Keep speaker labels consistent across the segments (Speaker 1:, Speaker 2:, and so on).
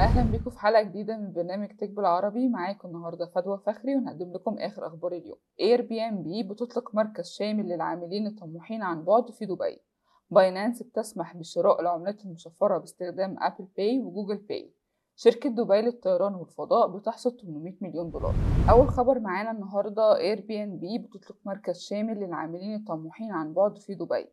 Speaker 1: أهلا بيكم في حلقة جديدة من برنامج Tech بالعربي. معاكم النهارده فدوى فخري ونقدم لكم آخر أخبار اليوم. Airbnb بتطلق مركز شامل للعاملين الطموحين عن بعد في دبي. Binance بتسمح بشراء العملات المشفرة باستخدام Apple Pay و Google Pay شركة دبي للطيران والفضاء بتحصد 800 مليون دولار. أول خبر معانا النهاردة Airbnb بتطلق مركز شامل للعاملين الطموحين عن بعد في دبي.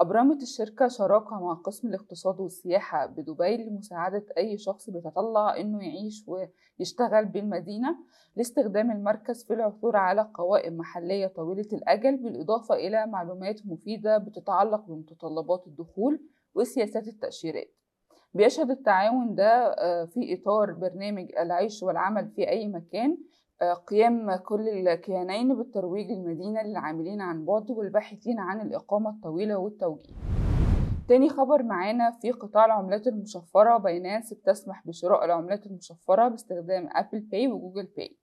Speaker 1: أبرمت الشركة شراكة مع قسم الاقتصاد والسياحة بدبي لمساعدة أي شخص بيتطلع إنه يعيش ويشتغل بالمدينة لاستخدام المركز في العثور على قوائم محلية طويلة الأجل بالإضافة إلى معلومات مفيدة بتتعلق بمتطلبات الدخول وسياسات التأشيرات. بيشهد التعاون ده في إطار برنامج العيش والعمل في أي مكان قيام كل الكيانين بالترويج للمدينة للعاملين عن بعد والباحثين عن الإقامة الطويلة والتوجيه. تاني خبر معانا في قطاع العملات المشفرة Binance بتسمح بشراء العملات المشفرة باستخدام Apple Pay و Google Pay.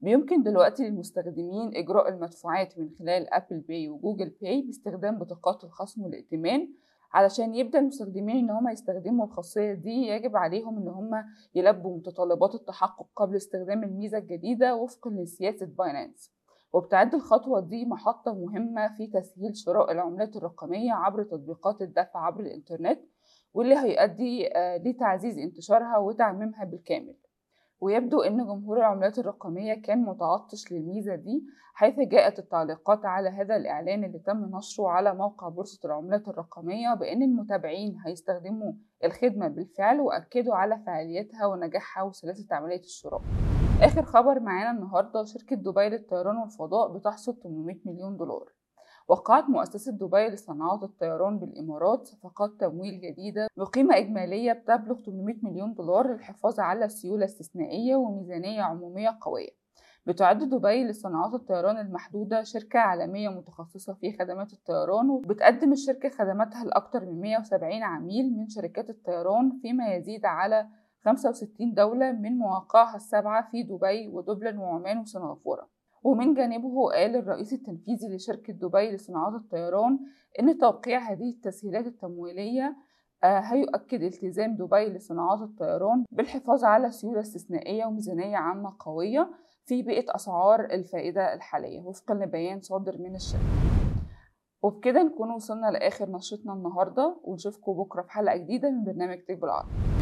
Speaker 1: بيمكن دلوقتي للمستخدمين إجراء المدفوعات من خلال Apple Pay و Google Pay باستخدام بطاقات الخصم والائتمان علشان يبدأ المستخدمين إن هم يستخدموا الخاصية دي يجب عليهم إن هم يلبوا متطلبات التحقق قبل استخدام الميزة الجديدة وفقا لسياسة Binance وبتعد الخطوة دي محطة مهمة في تسهيل شراء العملات الرقمية عبر تطبيقات الدفع عبر الإنترنت واللي هيؤدي لتعزيز انتشارها وتعميمها بالكامل. ويبدو أن جمهور العملات الرقمية كان متعطش للميزة دي حيث جاءت التعليقات على هذا الإعلان اللي تم نشره على موقع بورصة العملات الرقمية بأن المتابعين هيستخدموا الخدمة بالفعل وأكدوا على فعاليتها ونجاحها وسلاسة عملية الشراء. آخر خبر معانا النهاردة شركة دبي للطيران والفضاء بتحصد 800 مليون دولار. وقعت مؤسسة دبي لصناعات الطيران بالإمارات صفقات تمويل جديدة بقيمة إجمالية بتبلغ 800 مليون دولار للحفاظ على سيولة استثنائية وميزانية عمومية قوية. بتعد دبي لصناعات الطيران المحدودة شركة عالمية متخصصة في خدمات الطيران وبتقدم الشركة خدماتها لأكثر من 170 عميل من شركات الطيران فيما يزيد على 65 دولة من مواقعها السبعة في دبي ودبلن وعمان وسنغافورة. ومن جانبه قال الرئيس التنفيذي لشركة دبي لصناعات الطيران إن توقيع هذه التسهيلات التمويلية هيؤكد التزام دبي لصناعات الطيران بالحفاظ على سيولة استثنائية وميزانية عامة قوية في بيئة أسعار الفائدة الحالية. وفقا لبيان صادر من الشركة. وبكده نكون وصلنا لآخر نشرتنا النهاردة ونشوفكم بكرة في حلقة جديدة من برنامج تك بالعربي.